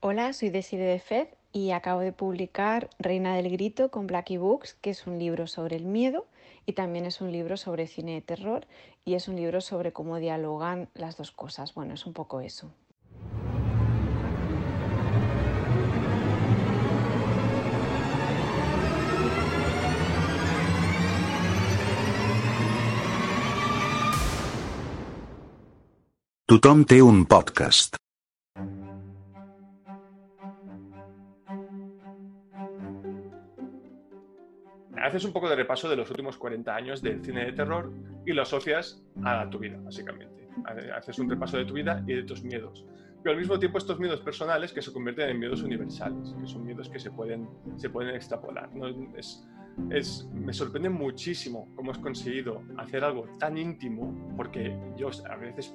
Hola, soy Desiree de Fed y acabo de publicar Reina del Grito con Blackie Books, que es un libro sobre el miedo y también es un libro sobre cine de terror y es un libro sobre cómo dialogan las dos cosas. Bueno, es un poco eso. Tothom té un podcast. Haces un poco de repaso de los últimos 40 años del cine de terror y lo asocias a tu vida, básicamente. Haces un repaso de tu vida y de tus miedos. Pero al mismo tiempo estos miedos personales que se convierten en miedos universales, que son miedos que se pueden, se pueden extrapolar. ¿no? Es, es, me sorprende muchísimo cómo has conseguido hacer algo tan íntimo, porque yo a veces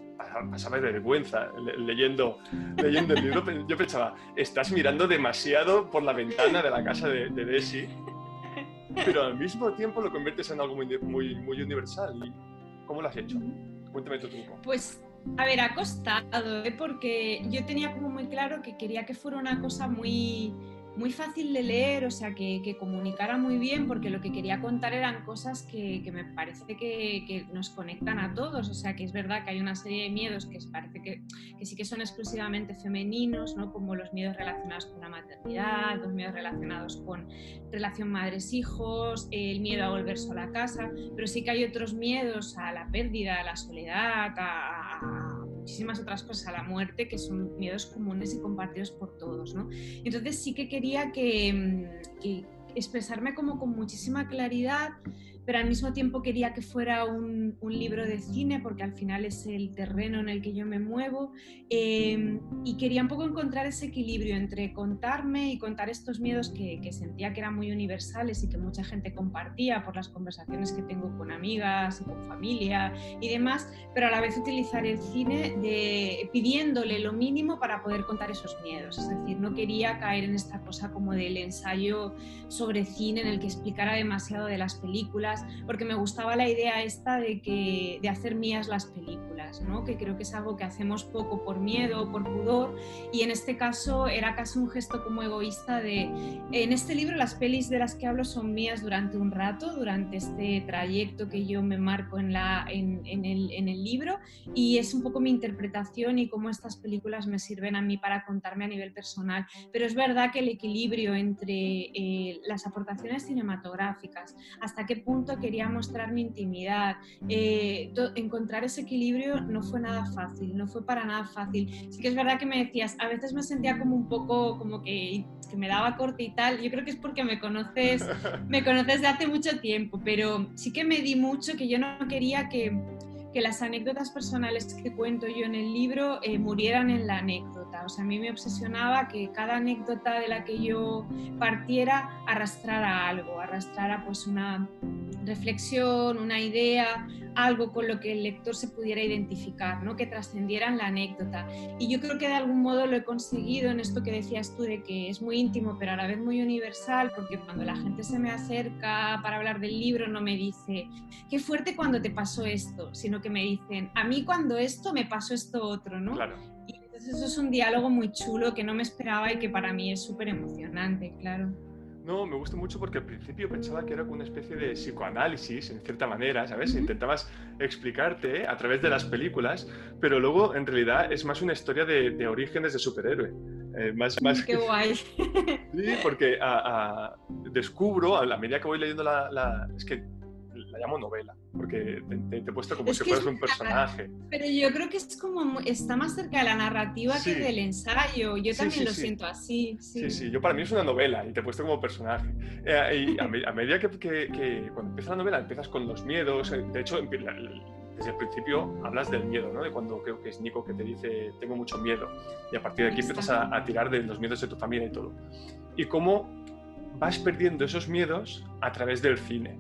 pasaba de vergüenza leyendo, leyendo el libro. Yo pensaba, estás mirando demasiado por la ventana de la casa de, de Desi, pero al mismo tiempo lo conviertes en algo muy, muy, muy universal. ¿Y ¿Cómo lo has hecho? Cuéntame tu truco. Pues a ver, ha costado, ¿eh? porque yo tenía como muy claro que quería que fuera una cosa muy, muy fácil de leer, o sea, que, que, comunicara muy bien, porque lo que quería contar eran cosas que, que me parece que, que, nos conectan a todos, o sea, que es verdad que hay una serie de miedos que parece que, sí que son exclusivamente femeninos, ¿no? como los miedos relacionados con la maternidad, los miedos relacionados con relación madres-hijos, el miedo a volver sola a casa, pero sí que hay otros miedos a la pérdida, a la soledad, a, a muchísimas otras cosas a la muerte que son miedos comunes y compartidos por todos. ¿no? Entonces sí que quería que, mm, que expresarme como con muchísima claridad pero al mismo tiempo quería que fuera un, un, libro de cine porque al final es el terreno en el que yo me muevo eh, y quería un poco encontrar ese equilibrio entre contarme y contar estos miedos que, que, sentía que eran muy universales y que mucha gente compartía por las conversaciones que tengo con amigas y con familia y demás, pero a la vez utilizar el cine de, pidiéndole lo mínimo para poder contar esos miedos. Es decir, no quería caer en esta cosa como del ensayo sobre cine en el que explicara demasiado de las películas porque me gustaba la idea esta de, que, de hacer mías las películas, ¿no? que creo que es algo que hacemos poco por miedo, por pudor, y en este caso era casi un gesto como egoísta de, en este libro las pelis de las que hablo son mías durante un rato, durante este trayecto que yo me marco en, la, en, en, el, en el libro, y es un poco mi interpretación y cómo estas películas me sirven a mí para contarme a nivel personal, pero es verdad que el equilibrio entre eh, las aportaciones cinematográficas, hasta qué punto quería mostrar mi intimidad. Eh, encontrar ese equilibrio no fue nada fácil, no fue para nada fácil. Sí que es verdad que me decías, a veces me sentía como un poco como que, que me daba corte y tal. Yo creo que es porque me conoces, me conoces de hace mucho tiempo, pero sí que me di mucho que yo no quería que que las anécdotas personales que cuento yo en el libro eh, murieran en la anécdota. O sea, a mí me obsesionaba que cada anécdota de la que yo partiera arrastrara algo, arrastrara pues una, reflexión, una idea, algo con lo que el lector se pudiera identificar, ¿no? que trascendiera en la anécdota. Y yo creo que de algún modo lo he conseguido en esto que decías tú de que es muy íntimo, pero a la vez muy universal, porque cuando la gente se me acerca para hablar del libro no me dice, qué fuerte cuando te pasó esto, sino que me dicen, a mí cuando esto me pasó esto otro, ¿no? Claro. Y entonces eso es un diálogo muy chulo que no me esperaba y que para mí es súper emocionante, claro. No, me gusta mucho porque al principio pensaba que era como una especie de psicoanálisis, en cierta manera, ¿sabes? Intentabas explicarte a través de las películas, pero luego en realidad es más una historia de, de orígenes de superhéroe. Eh, más, más Qué guay. Sí, porque a, a, descubro, a la medida que voy leyendo la, la... Es que la llamo novela, porque te, te, te he puesto como es si fueras un personaje. Pero yo creo que es como, está más cerca de la narrativa Sí. que del ensayo. Yo Sí, también sí, lo siento así. Sí. Sí, yo para mí es una novela y te he puesto como personaje. Eh, y a, me- a medida que, que- que cuando empieza la novela empiezas con los miedos, eh, de hecho desde el principio hablas del miedo, ¿no? De cuando creo que es Nico que te dice tengo mucho miedo y a partir de aquí empiezas a, a tirar de los miedos de tu familia y todo. Y cómo vas perdiendo esos miedos a través del cine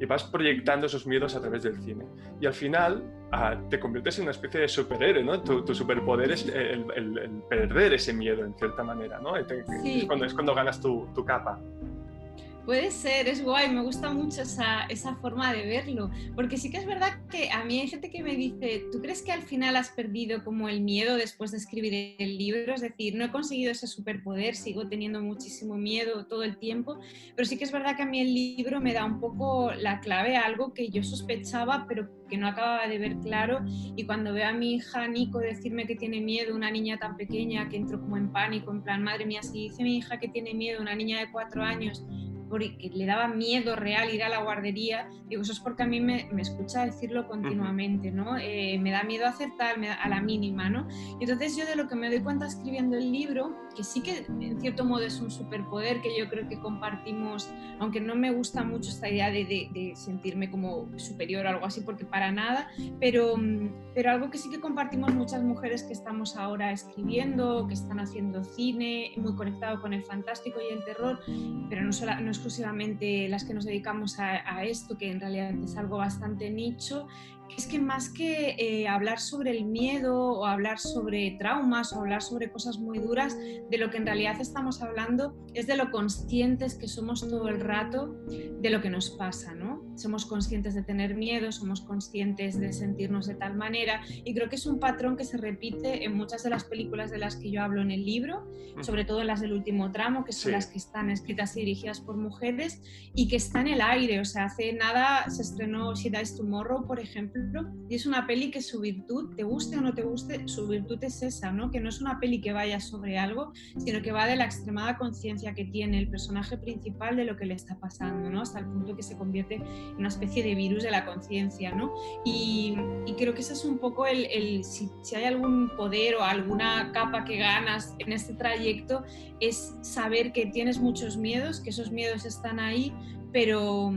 y vas proyectando esos miedos a través del cine. Y al final ah, te conviertes en una especie de superhéroe, ¿no? Tu, tu superpoder es el, el- el perder ese miedo en cierta manera, ¿no? Sí. Es, cuando, es cuando ganas tu, tu capa. Puede ser, es guay, me gusta mucho esa, esa, forma de verlo, porque sí que es verdad que a mí hay gente que me dice, ¿tú crees que al final has perdido como el miedo después de escribir el libro? Es decir, no he conseguido ese superpoder, sigo teniendo muchísimo miedo todo el tiempo, pero sí que es verdad que a mí el libro me da un poco la clave a algo que yo sospechaba, pero que no acababa de ver claro, y cuando veo a mi hija Nico decirme que tiene miedo, una niña tan pequeña que entro como en pánico, en plan, madre mía, si dice mi hija que tiene miedo, una niña de cuatro años, porque le daba miedo real ir a la guardería, digo, eso es porque a mí me, me escucha decirlo continuamente, ¿no? Eh, me da miedo acertar a la mínima, ¿no? Y entonces yo de lo que me doy cuenta escribiendo el libro, que sí que en cierto modo es un superpoder que yo creo que compartimos, aunque no me gusta mucho esta idea de, de, sentirme como superior o algo así, porque para nada, pero, pero algo que sí que compartimos muchas mujeres que estamos ahora escribiendo, que están haciendo cine, muy conectado con el fantástico y el terror, pero no, solo, no exclusivamente las que nos dedicamos a, esto, que en realidad es algo bastante nicho, es que más que eh, hablar sobre el miedo o hablar sobre traumas o hablar sobre cosas muy duras, de lo que en realidad estamos hablando es de lo conscientes que somos todo el rato de lo que nos pasa, ¿no? Somos conscientes de tener miedo, somos conscientes de sentirnos de tal manera y creo que es un patrón que se repite en muchas de las películas de las que yo hablo en el libro, sobre todo en las del último tramo, que son las que están escritas y dirigidas por mujeres y que está en el aire, o sea, hace nada se estrenó She Dies Tomorrow, por ejemplo, y es una peli que su virtud, te guste o no te guste, su virtud es esa, ¿no? Que no es una peli que vaya sobre algo, sino que va de la extremada conciencia que tiene el personaje principal de lo que le está pasando, ¿no? Hasta el punto que se convierte en una especie de virus de la conciencia, ¿no? Y, creo que ese es un poco el, si, si hay algún poder o alguna capa que ganas en este trayecto, es saber que tienes muchos miedos, que esos miedos están ahí, pero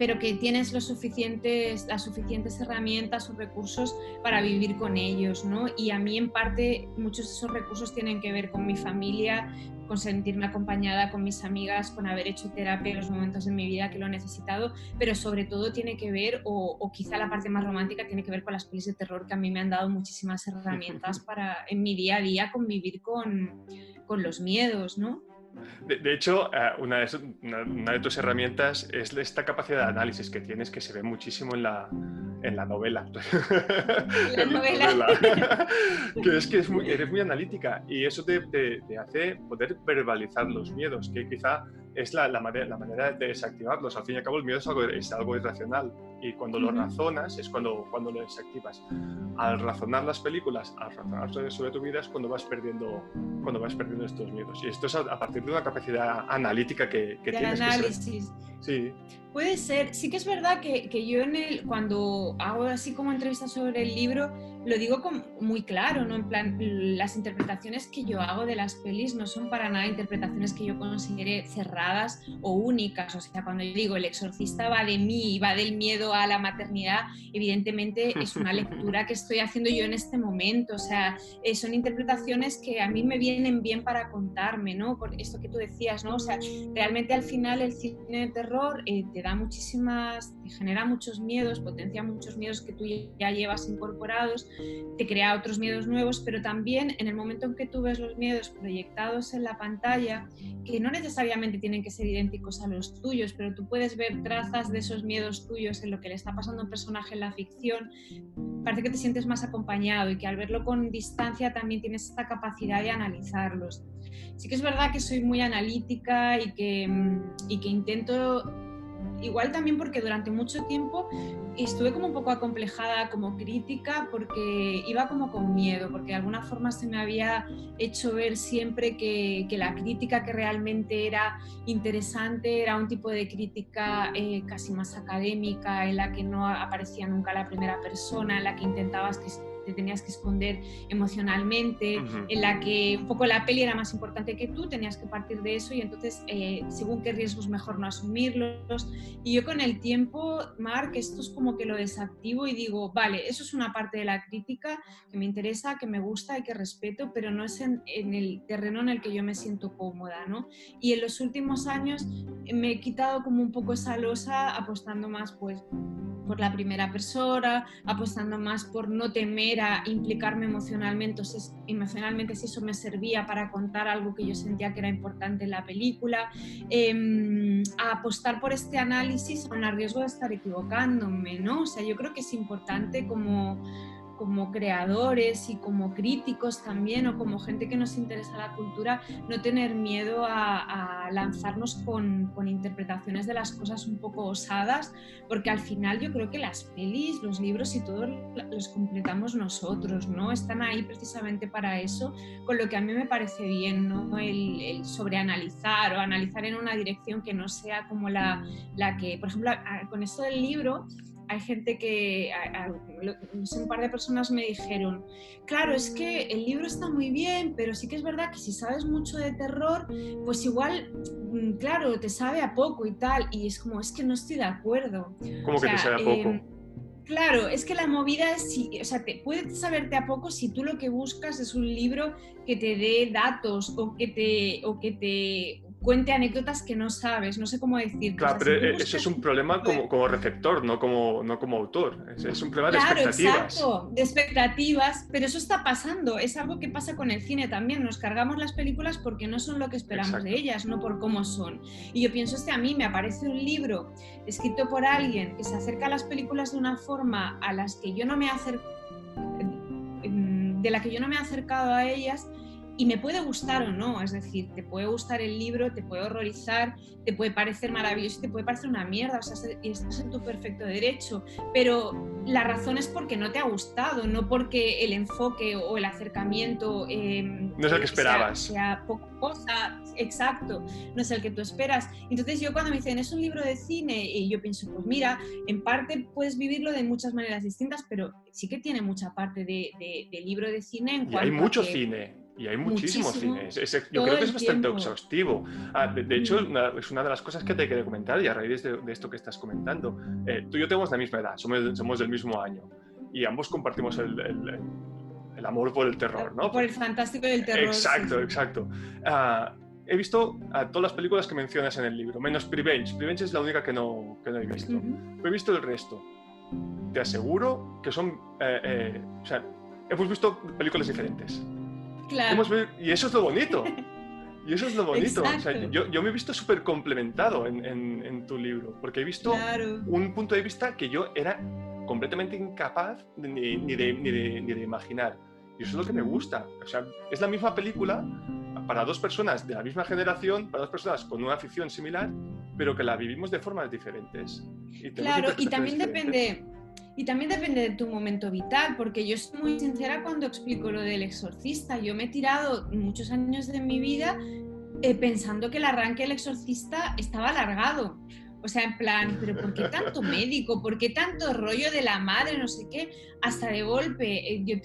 pero que tienes los suficientes, las suficientes herramientas o recursos para vivir con ellos, ¿no? Y a mí en parte muchos de esos recursos tienen que ver con mi familia, con sentirme acompañada con mis amigas, con haber hecho terapia en los momentos de mi vida que lo he necesitado, pero sobre todo tiene que ver, o, o quizá la parte más romántica, tiene que ver con las pelis de terror que a mí me han dado muchísimas herramientas para en mi día a día convivir con, con los miedos, ¿no? De, hecho, eh, una de, una, de, tus herramientas es esta capacidad de análisis que tienes que se ve muchísimo en la, en la novela. La novela. que es que es muy, eres muy analítica y eso te, te, te, hace poder verbalizar los miedos, que quizá es la, la, manera, la, manera, de desactivarlos. Al fin y al cabo, el miedo es algo, es algo irracional y cuando lo razonas es cuando, cuando lo desactivas. Al razonar las películas, al razonar sobre tu vida es cuando vas perdiendo, cuando vas perdiendo estos miedos. Y esto es a, partir de una capacidad analítica que, que de tienes. análisis. Que sí. Puede ser. Sí que es verdad que, que, yo en el, cuando hago así como entrevistas sobre el libro, lo digo como muy claro, ¿no? En plan, las interpretaciones que yo hago de las pelis no son para nada interpretaciones que yo considere cerradas o únicas. O sea, cuando yo digo el exorcista va de mí y va del miedo a la maternidad, evidentemente es una lectura que estoy haciendo yo en este momento. O sea, eh, son interpretaciones que a mí me vienen bien para contarme, ¿no? Por esto que tú decías, ¿no? O sea, realmente al final el cine de terror eh, te da muchísimas, genera muchos miedos, potencia muchos miedos que tú ya llevas incorporados, te crea otros miedos nuevos, pero también en el momento en que tú ves los miedos proyectados en la pantalla, que no necesariamente tienen que ser idénticos a los tuyos, pero tú puedes ver trazas de esos miedos tuyos en lo que le está pasando a un personaje en la ficción, parece que te sientes más acompañado y que al verlo con distancia también tienes esta capacidad de analizarlos. Sí que es verdad que soy muy analítica y que, y que intento igual también porque durante mucho tiempo estuve como un poco acomplejada como crítica porque iba como con miedo, porque de alguna forma se me había hecho ver siempre que, que la crítica que realmente era interesante era un tipo de crítica eh, casi más académica, en la que no aparecía nunca la primera persona, en la que intentabas que te tenías que esconder emocionalmente, en la que un poco la peli era más importante que tú, tenías que partir de eso y entonces eh, según qué riesgos mejor no asumirlos. Y yo con el tiempo, Mark, esto es como que lo desactivo y digo, vale, eso es una parte de la crítica que me interesa, que me gusta y que respeto, pero no es en, en el terreno en el que yo me siento cómoda, ¿no? Y en los últimos años me he quitado como un poco esa losa apostando más pues por la primera persona, apostando más por no temer manera implicarme emocionalmente, si, emocionalmente si eso me servía para contar algo que yo sentía que era importante en la película, em, a apostar por este análisis con el riesgo de estar equivocándome, ¿no? O sea, yo creo que es importante como como creadores y como críticos también o como gente que nos interesa la cultura, no tener miedo a, lanzarnos con, interpretaciones de las cosas un poco osadas, porque al final yo creo que las pelis, los libros y todo los completamos nosotros, ¿no? Están ahí precisamente para eso, con lo que a mí me parece bien, ¿no? El, el sobreanalizar o analizar en una dirección que no sea como la, la que, por ejemplo, con esto del libro, hay gente que, no sé, un par de personas me dijeron, claro, es que el libro está muy bien, pero sí que es verdad que si sabes mucho de terror, pues igual, mm, claro, te sabe a poco y tal, y es como, es que no estoy de acuerdo. ¿Cómo que te sabe a poco? Em, claro, es que la movida es, si, o sea, te, puede saberte a poco si tú lo que buscas es un libro que te dé datos o que te, o que te cuente anécdotas que no sabes, no sé cómo decir. Claro, pero e, eso es un problema como, como receptor, no como, no como autor. Es, un problema de expectativas. Exacto, de expectativas, pero eso está pasando. Es algo que pasa con el cine también. Nos cargamos las películas porque no son lo que esperamos de ellas, no por cómo son. Y yo pienso, este a mí me aparece un libro escrito por alguien que se acerca a las películas de una forma a las que yo no me de la que yo no me he acercado a ellas y me puede gustar o no, es decir, te puede gustar el libro, te puede horrorizar, te puede parecer maravilloso, te puede parecer una mierda, o sea, estás en tu perfecto derecho, pero la razón es porque no te ha gustado, no porque el enfoque o el acercamiento em, no es el que esperabas. Sea, poco cosa, exacto, no es el que tú esperas. Entonces yo cuando me dicen, es un libro de cine, y yo pienso, pues mira, en parte puedes vivirlo de muchas maneras distintas, pero sí que tiene mucha parte de, libro de cine en y hay mucho cine y hay muchísimo, cine. yo creo que es bastante exhaustivo. Ah, de, hecho, mm. es una de las cosas que te quería comentar y a raíz de, esto que estás comentando. Eh, tú y yo tenemos la misma edad, somos, somos del mismo año y ambos compartimos el, el, amor por el terror, ¿no? Por el fantástico del terror. Exacto, exacto. Ah, he visto todas las películas que mencionas en el libro, menos Prevenge. Prevenge es la única que no, que no he visto. he visto el resto. Te aseguro que son... Eh, eh, o sea, hemos visto películas diferentes y eso es lo bonito. Y eso es lo bonito. yo, me he visto súper complementado en, tu libro, porque he visto un punto de vista que yo era completamente incapaz ni, de, ni, de, imaginar. Y eso es lo que me gusta. O sea, es la misma película para dos personas de la misma generación, para dos personas con una afición similar, pero que la vivimos de formas diferentes. claro, y también depende y también depende de tu momento vital, porque yo soy muy sincera cuando explico lo del exorcista. Yo me he tirado muchos años de mi vida eh, pensando que el arranque del exorcista estaba alargado. O sea, en plan, pero ¿por qué tanto médico? ¿Por qué tanto rollo de la madre? No sé qué. Hasta de golpe, eh, yo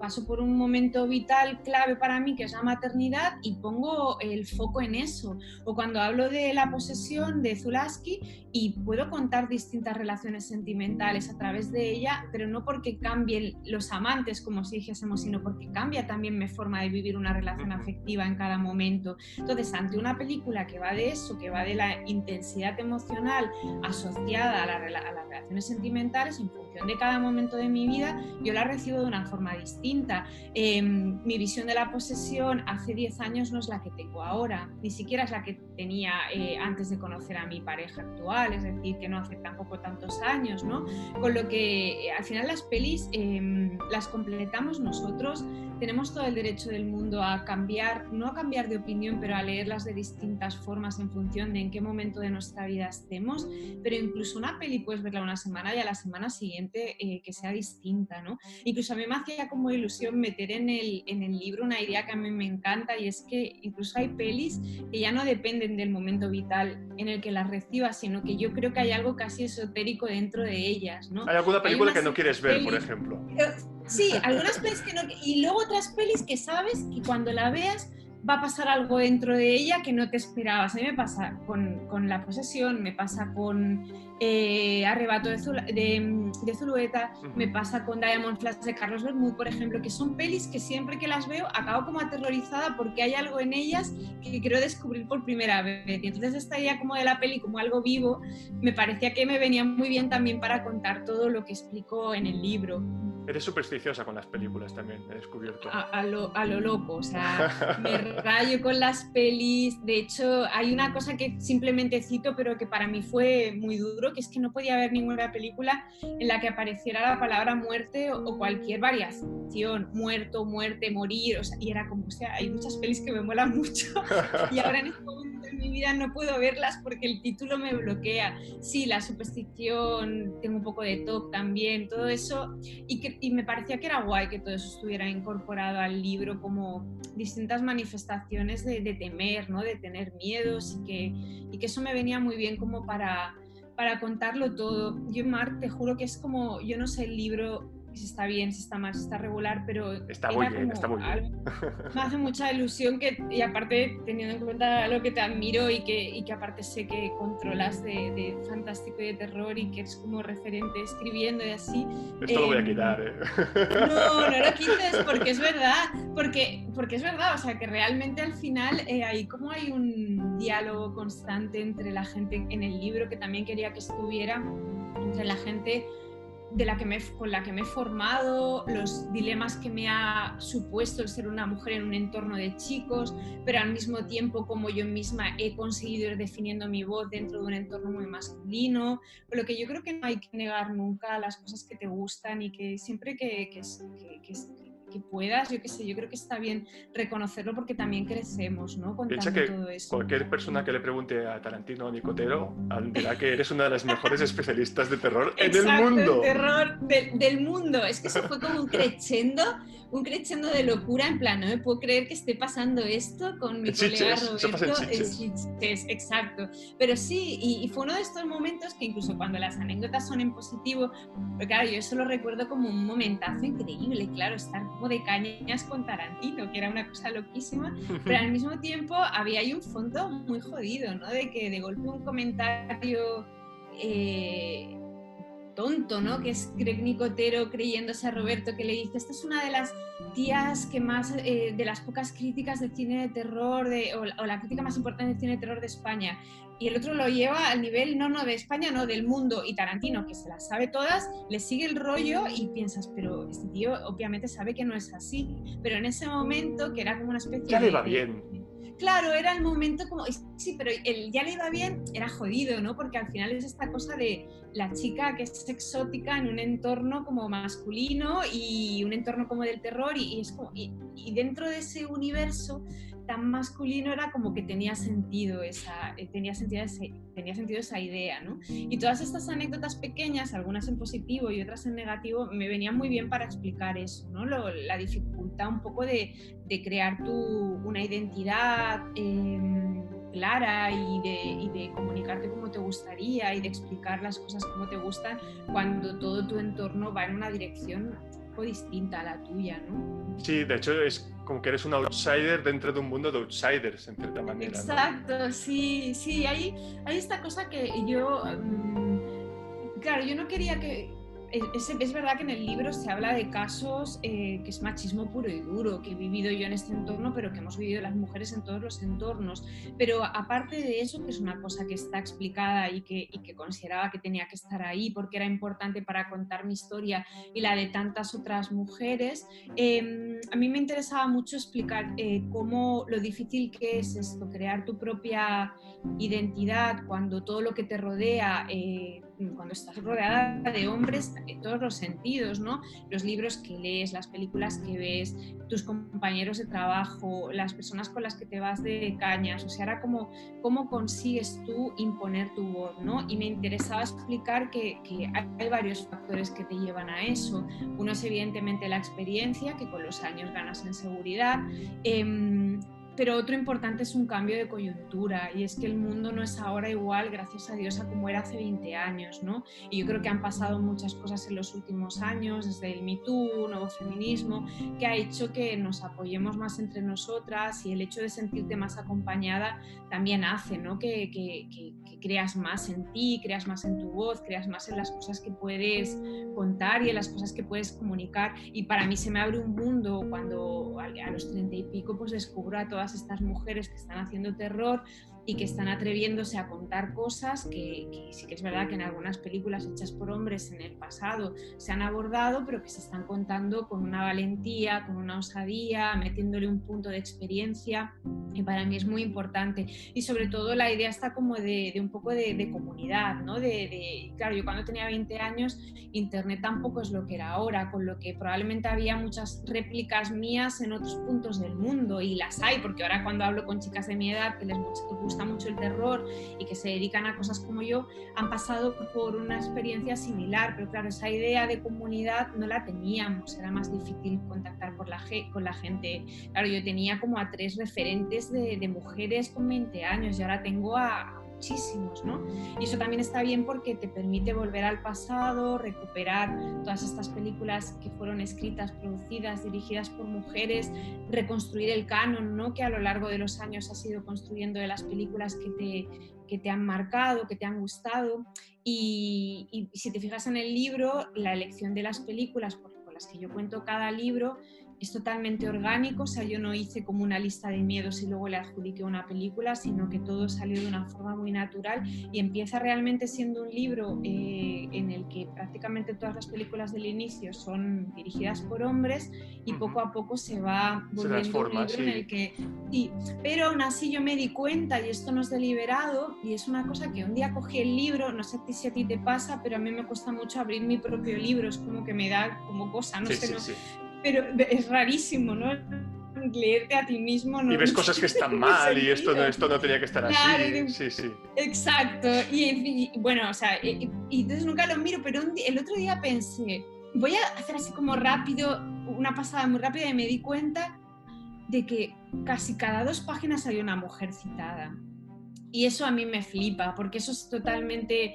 paso por un momento vital clave para mí, que es la maternidad, y pongo el foco en eso. O cuando hablo de la posesión de Zulaski, y puedo contar distintas relaciones sentimentales a través de ella, pero no porque cambien los amantes, como si dijésemos, sino porque cambia también mi forma de vivir una relación afectiva en cada momento. Entonces, ante una película que va de eso, que va de la intensidad emocional, asociada a, las relaciones sentimentales, en función de cada momento de mi vida, yo la recibo de una forma distinta. Em, mi visión de la posesión hace 10 años no es la que tengo ahora, ni siquiera es la que tenía eh, antes de conocer a mi pareja actual, es decir, que no hace tampoco tantos años, ¿no? Con lo que eh, al final las pelis em, las completamos nosotros tenemos todo el derecho del mundo a cambiar, no a cambiar de opinión, pero a leerlas de distintas formas en función de en qué momento de nuestra vida estemos, pero incluso una peli puedes verla una semana y a la semana siguiente eh, que sea distinta, ¿no? Incluso a mí me hacía como ilusión meter en el, en el libro una idea que a mí me encanta y es que incluso hay pelis que ya no dependen del momento vital en el que las recibas, sino que yo creo que hay algo casi esotérico dentro de ellas, ¿no? Hay alguna película que no quieres ver, por ejemplo. Sí, algunas pelis que no... Y luego otras pelis que sabes que cuando la veas va a pasar algo dentro de ella que no te esperabas. A mí me pasa con, con La posesión, me pasa con eh, Arrebato de, de, Zulueta, me pasa con Diamond Flash de Carlos Bermúdez, por ejemplo, que son pelis que siempre que las veo acabo como aterrorizada porque hay algo en ellas que quiero descubrir por primera vez. Y entonces esta idea como de la peli, como algo vivo, me parecía que me venía muy bien también para contar todo lo que explico en el libro. Eres supersticiosa con las películas también, he descubierto. A, lo, a, lo, loco, o sea, me rayo con las pelis. De hecho, hay una cosa que simplemente cito, pero que para mí fue muy duro, que es que no podía ver ninguna película en la que apareciera la palabra muerte o, cualquier variación, muerto, muerte, morir, o sea, y era como, o sea, hay muchas pelis que me molan mucho y ahora en este momento vida no puedo verlas porque el título me bloquea. Sí, la superstición, tengo un poco de TOC también, todo eso, y que y me parecía que era guay que todo eso estuviera incorporado al libro como distintas manifestaciones de, temer, ¿no? de tener miedos y que, y que eso me venía muy bien como para, para contarlo todo. Yo, Mar, te juro que es como, yo no sé el libro si está bien, si está mal, si está regular, pero está muy bien, está muy bien. me hace mucha ilusión que, y aparte teniendo en cuenta lo que te admiro y que, y que aparte sé que controlas de, de, fantástico y de terror y que eres como referente escribiendo y así. Esto lo voy a em, quitar, ¿eh? No, no lo quites porque es verdad, porque, porque es verdad, o sea que realmente al final eh, hay como hay un diálogo constante entre la gente en el libro que también quería que estuviera entre la gente de la que me, con la que me he formado, los dilemas que me ha supuesto el ser una mujer en un entorno de chicos, pero al mismo tiempo como yo misma he conseguido ir definiendo mi voz dentro de un entorno muy masculino, lo que yo creo que no hay que negar nunca las cosas que te gustan y que siempre que, que, que puedas, yo qué sé, yo creo que está bien reconocerlo porque también crecemos, ¿no? Piensa que cualquier persona que le pregunte a Tarantino o Nicotero dirá que eres una de las mejores especialistas de terror en el mundo. terror del mundo. Es que eso fue como un crescendo, un crescendo de locura en plan, no me puedo creer que esté pasando esto con mi colega Roberto. Es exacto. Pero sí, y, fue uno de estos momentos que incluso cuando las anécdotas son en positivo, pero claro, yo eso lo recuerdo como un momentazo increíble, claro, estar de cañas con Tarantino, que era una cosa loquísima, pero al mismo tiempo había ahí un fondo muy jodido, ¿no? De que de golpe un comentario eh, tonto, ¿no? Que es Greg Nicotero creyéndose a Roberto, que le dice, esta es una de las tías que más, eh, de las pocas críticas de cine de terror, de, o, o, la crítica más importante de cine de terror de España y el otro lo lleva al nivel, no, no, de España, no, del mundo. Y Tarantino, que se las sabe todas, le sigue el rollo y piensas, pero este tío obviamente sabe que no es así. Pero en ese momento, que era como una especie ya le va bien. Claro, era el momento como, sí, pero el ya le iba bien era jodido, ¿no? Porque al final es esta cosa de la chica que es exótica en un entorno como masculino y un entorno como del terror y, es como, y dentro de ese universo tan masculino era como que tenía sentido esa, eh, tenía sentido, tenía sentido esa idea, ¿no? Y todas estas anécdotas pequeñas, algunas en positivo y otras en negativo, me venían muy bien para explicar eso, ¿no? la dificultad un poco de, de crear tu, una identidad em, clara y de, y de, comunicarte como te gustaría y de explicar las cosas como te gustan cuando todo tu entorno va en una dirección distinta a la tuya, ¿no? Sí, de hecho es como que eres un outsider dentro de un mundo de outsiders, en cierta manera. Exacto, sí, sí, hay, hay esta cosa que yo, mm, claro, yo no quería que es, verdad que en el libro se habla de casos eh, que es machismo puro y duro, que he vivido yo en este entorno, pero que hemos vivido las mujeres en todos los entornos. Pero aparte de eso, que es una cosa que está explicada y que, consideraba que tenía que estar ahí porque era importante para contar mi historia y la de tantas otras mujeres, em, a mí me interesaba mucho explicar eh, cómo lo difícil que es esto, crear tu propia identidad cuando todo lo que te rodea... Cuando estás rodeada de hombres en todos los sentidos, ¿no? Los libros que lees, las películas que ves, tus compañeros de trabajo, las personas con las que te vas de cañas, o sea, era como cómo consigues tú imponer tu voz, ¿no? Y me interesaba explicar que, hay varios factores que te llevan a eso. Uno es evidentemente la experiencia, que con los años ganas en seguridad. Eh, pero otro importante es un cambio de coyuntura y es que el mundo no es ahora igual, gracias a Dios, a como era hace 20 años, ¿no? Y yo creo que han pasado muchas cosas en los últimos años, desde el Me Too, nuevo feminismo, que ha hecho que nos apoyemos más entre nosotras y el hecho de sentirte más acompañada también hace, ¿no? Que, que, que, creas más en ti, creas más en tu voz, creas más en las cosas que puedes contar y en las cosas que puedes comunicar. Y para mí se me abre un mundo cuando a los treinta y pico pues descubro a todas estas mujeres que están haciendo terror y que están atreviéndose a contar cosas que, sí que es verdad que en algunas películas hechas por hombres en el pasado se han abordado, pero que se están contando con una valentía, con una osadía, metiéndole un punto de experiencia y para mí es muy importante. Y sobre todo la idea está como de, un poco de, comunidad, ¿no? De, claro, yo cuando tenía 20 años, Internet tampoco es lo que era ahora, con lo que probablemente había muchas réplicas mías en otros puntos del mundo y las hay, porque ahora cuando hablo con chicas de mi edad que les gusta mucho el terror y que se dedican a cosas como yo, han pasado por una experiencia similar, pero claro, esa idea de comunidad no la teníamos, era más difícil contactar con la gente. Claro, yo tenía como a tres referentes de, de mujeres con 20 años y ahora tengo a, muchísimos, ¿no? Y eso también está bien porque te permite volver al pasado, recuperar todas estas películas que fueron escritas, producidas, dirigidas por mujeres, reconstruir el canon, ¿no? Que a lo largo de los años has ido construyendo de las películas que te, que te han marcado, que te han gustado. Y, y, si te fijas en el libro, la elección de las películas por, por las que yo cuento cada libro es totalmente orgánico, o sea, yo no hice como una lista de miedos y luego le adjudiqué una película, sino que todo salió de una forma muy natural y empieza realmente siendo un libro eh, en el que prácticamente todas las películas del inicio son dirigidas por hombres y poco a poco se va volviendo un libro en el que... Sí, pero aún así yo me di cuenta, y esto no es deliberado, y es una cosa que un día cogí el libro, no sé si a ti te pasa, pero a mí me cuesta mucho abrir mi propio libro, es como que me da como cosa, no sé, no, pero es rarísimo, ¿no? leerte a ti mismo. ¿no? Y ves cosas que están mal y esto no, esto no tenía que estar así. Sí, sí. Exacto. Y, bueno, o sea, y, entonces nunca lo miro, pero el otro día pensé, voy a hacer así como rápido, una pasada muy rápida y me di cuenta de que casi cada dos páginas hay una mujer citada. Y eso a mí me flipa, porque eso es totalmente,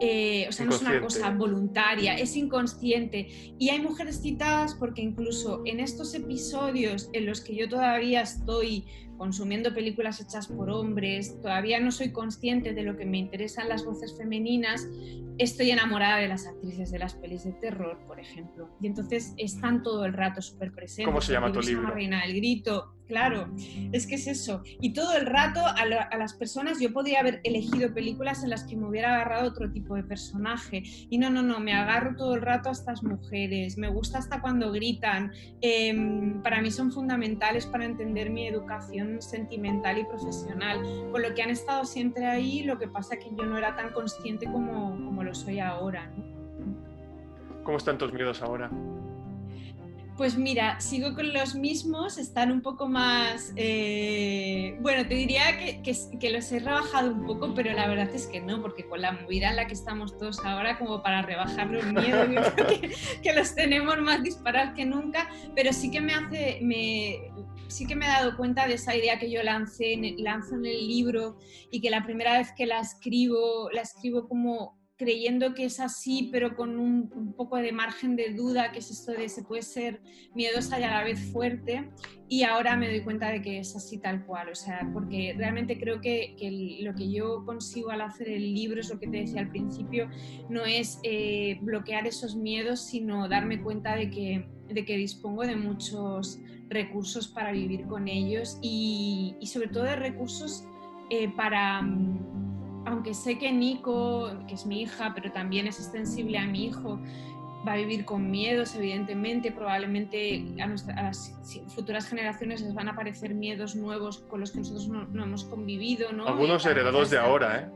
eh, o sea, no es una cosa voluntaria, es inconsciente. Y hay mujeres citadas porque incluso en estos episodios en los que yo todavía estoy consumiendo películas hechas por hombres, todavía no soy consciente de lo que me interesan las voces femeninas, estoy enamorada de las actrices de las pelis de terror, por ejemplo. Y entonces están todo el rato súper presentes. ¿Cómo se llama tu libro? Reina del Grito, claro, es que es eso. Y todo el rato a, a, las personas, yo podría haber elegido películas en las que me hubiera agarrado otro tipo de personaje. Y no, no, no, me agarro todo el rato a estas mujeres. Me gusta hasta cuando gritan. Em, para mí son fundamentales para entender mi educación sentimental y profesional. Con lo que han estado siempre ahí, lo que pasa es que yo no era tan consciente como, como lo soy ahora. ¿Cómo están tus miedos ahora? Pues mira, sigo con los mismos, están un poco más... Eh, bueno, te diría que, que, los he rebajado un poco, pero la verdad es que no, porque con la movida en la que estamos todos ahora, como para rebajar los miedos, que, que, los tenemos más disparados que nunca, pero sí que me hace... Me, sí que me he dado cuenta de esa idea que yo lancé, lanzo en el libro y que la primera vez que la escribo, la escribo como creyendo que es así, pero con un, poco de margen de duda, que es esto de se puede ser miedosa y a la vez fuerte, y ahora me doy cuenta de que es así tal cual, o sea, porque realmente creo que, lo que yo consigo al hacer el libro es lo que te decía al principio, no es eh, bloquear esos miedos, sino darme cuenta de que, de que dispongo de muchos recursos para vivir con ellos y, sobre todo de recursos eh, para aunque sé que Nico, que es mi hija, pero también es extensible a mi hijo, va a vivir con miedos, evidentemente, probablemente a, las futuras generaciones les van a aparecer miedos nuevos con los que nosotros no, hemos convivido. ¿no? Algunos heredados de ahora, ¿eh?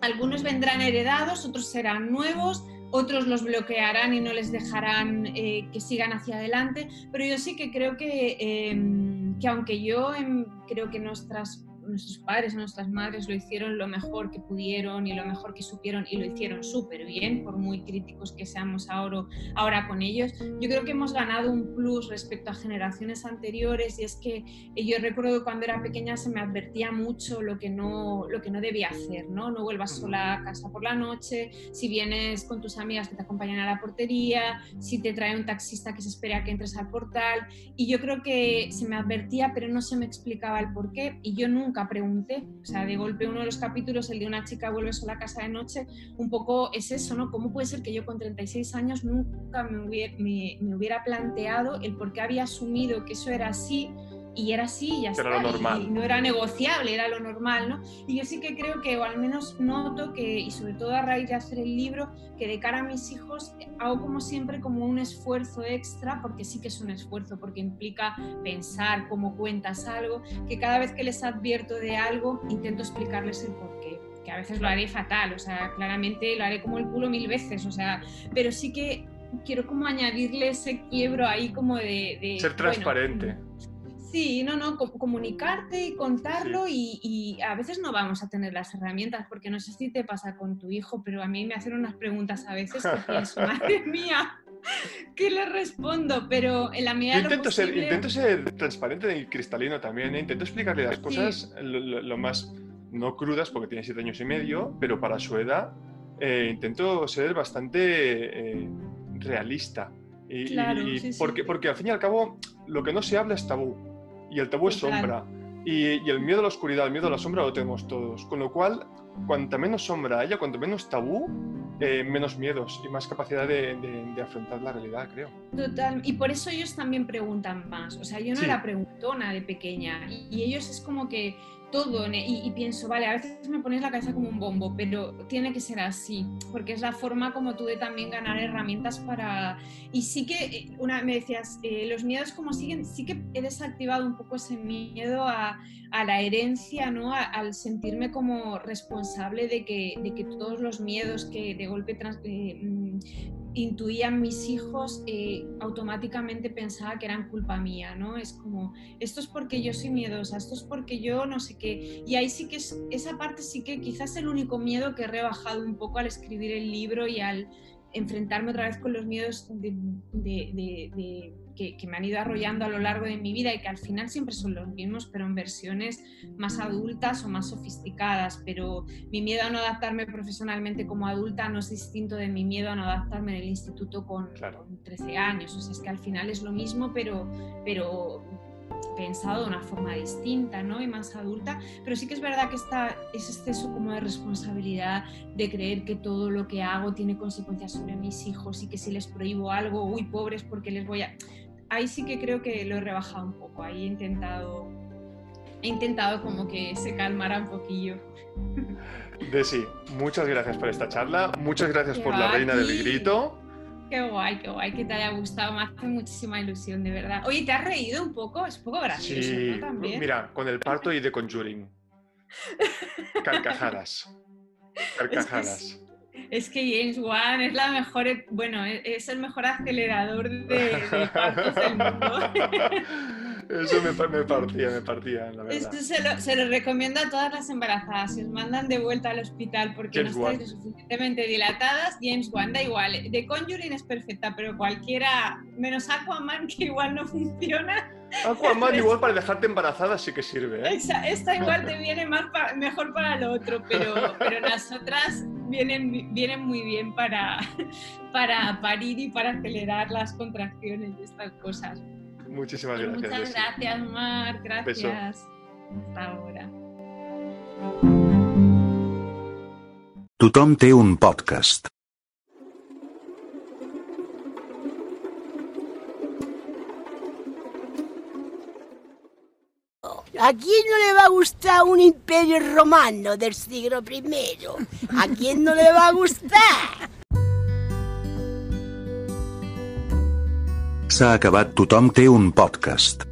Algunos vendrán heredados, otros serán nuevos, otros los bloquearán y no les dejarán eh, que sigan hacia adelante, pero yo sí que creo que, em, que aunque yo em, creo que nuestras nuestros padres o nuestras madres lo hicieron lo mejor que pudieron y lo mejor que supieron y lo hicieron súper bien, por muy críticos que seamos ahora, ahora con ellos. Yo creo que hemos ganado un plus respecto a generaciones anteriores y es que eh, yo recuerdo cuando era pequeña se me advertía mucho lo que no, lo que no debía hacer, ¿no? No vuelvas sola a casa por la noche, si vienes con tus amigas que te acompañan a la portería, si te trae un taxista que se espera que entres al portal y yo creo que se me advertía pero no se me explicaba el por qué y yo nunca pregunté. O sea, de golpe uno de los capítulos, el de una chica vuelve sola a casa de noche, un poco es eso, ¿no? ¿Cómo puede ser que yo con 36 años nunca me hubiera, me, hubiera planteado el por qué había asumido que eso era así y era así, ya Era lo normal. Y no era negociable, era lo normal, ¿no? Y yo sí que creo que, o al menos noto que, y sobre todo a raíz de hacer el libro, que de cara a mis hijos hago como siempre como un esfuerzo extra, porque sí que es un esfuerzo, porque implica pensar cómo cuentas algo, que cada vez que les advierto de algo intento explicarles el porqué que a veces lo haré fatal, o sea, claramente lo haré como el culo mil veces, o sea, pero sí que quiero como añadirle ese quiebro ahí como de... Ser transparente. Sí, no, no, comunicarte y contarlo y, a veces no vamos a tener las herramientas, porque no sé si te pasa con tu hijo, pero a mí me hacen unas preguntas a veces que pienso, madre mía, ¿qué le respondo? Pero en la medida intento, ser, intento ser transparente y cristalino también, ¿eh? intento explicarle las cosas lo, más, no crudas, porque tiene siete años y medio, pero para su edad eh, intento ser bastante eh, realista. Y, porque, porque al fin y al cabo lo que no se habla es tabú y el tabú es sombra. Y, el miedo a la oscuridad, el miedo a la sombra lo tenemos todos. Con lo cual, cuanta menos sombra haya, cuanto menos tabú, eh, menos miedos y más capacidad de, afrontar la realidad, creo. Total, y por eso ellos también preguntan más. O sea, yo no era preguntona de pequeña y ellos es como que todo y, pienso, vale, a veces me pones la cabeza como un bombo, pero tiene que ser así, porque es la forma como tú de también ganar herramientas para... Y sí que, eh, una, me decías, eh, los miedos como siguen, sí que he desactivado un poco ese miedo a, a la herencia, ¿no? al sentirme como responsable de que, de que, todos los miedos que de golpe trans, eh, mm, intuían mis hijos, eh, automáticamente pensaba que eran culpa mía, ¿no? Es como, esto es porque yo soy miedosa, esto es porque yo no sé qué. Y ahí sí que es, esa parte sí que quizás el único miedo que he rebajado un poco al escribir el libro y al enfrentarme otra vez con los miedos de que, me han ido arrollando a lo largo de mi vida y que al final siempre son los mismos, pero en versiones más adultas o más sofisticadas. Pero mi miedo a no adaptarme profesionalmente como adulta no es distinto de mi miedo a no adaptarme en el instituto con, 13 años. O sea, es que al final es lo mismo, pero, pero pensado de una forma distinta ¿no? y más adulta, pero sí que es verdad que está ese exceso como de responsabilidad de creer que todo lo que hago tiene consecuencias sobre mis hijos y que si les prohíbo algo, uy, pobres, porque les voy a ahí sí que creo que lo he rebajado un poco, ahí he intentado, he intentado como que se calmara un poquillo. Desi, muchas gracias por esta charla, muchas gracias por la reina del grito. Qué guay, qué guay, que te haya gustado, me hace muchísima ilusión, de verdad. Oye, ¿te has reído un poco? Es un poco gracioso, sí. Mira, con el parto y de Conjuring. Carcajadas. Carcajadas. Es que James Wan es la mejor, bueno, e-, es el mejor acelerador de, partos del mundo. Eso me, partía, me partía, la verdad. Esto se lo, se lo, recomiendo a todas las embarazadas. Si os mandan de vuelta al hospital porque no estáis lo suficientemente dilatadas, James Wan da igual. De Conjuring es perfecta, pero cualquiera, menos Aquaman, que igual no funciona. Aquaman igual para dejarte embarazada sí que sirve. ¿eh? Esta, igual te viene más mejor para lo otro, pero, pero las otras vienen, vienen muy bien para, para parir y para acelerar las contracciones de estas cosas. Muchísimas gracias. Muchas gracias, Mar. Gracias. Hasta ahora. Tothom té un podcast. ¿A quién no le va a gustar un imperio romano del siglo I? ¿A quién no le va a gustar? S'ha acabat Tothom té un podcast.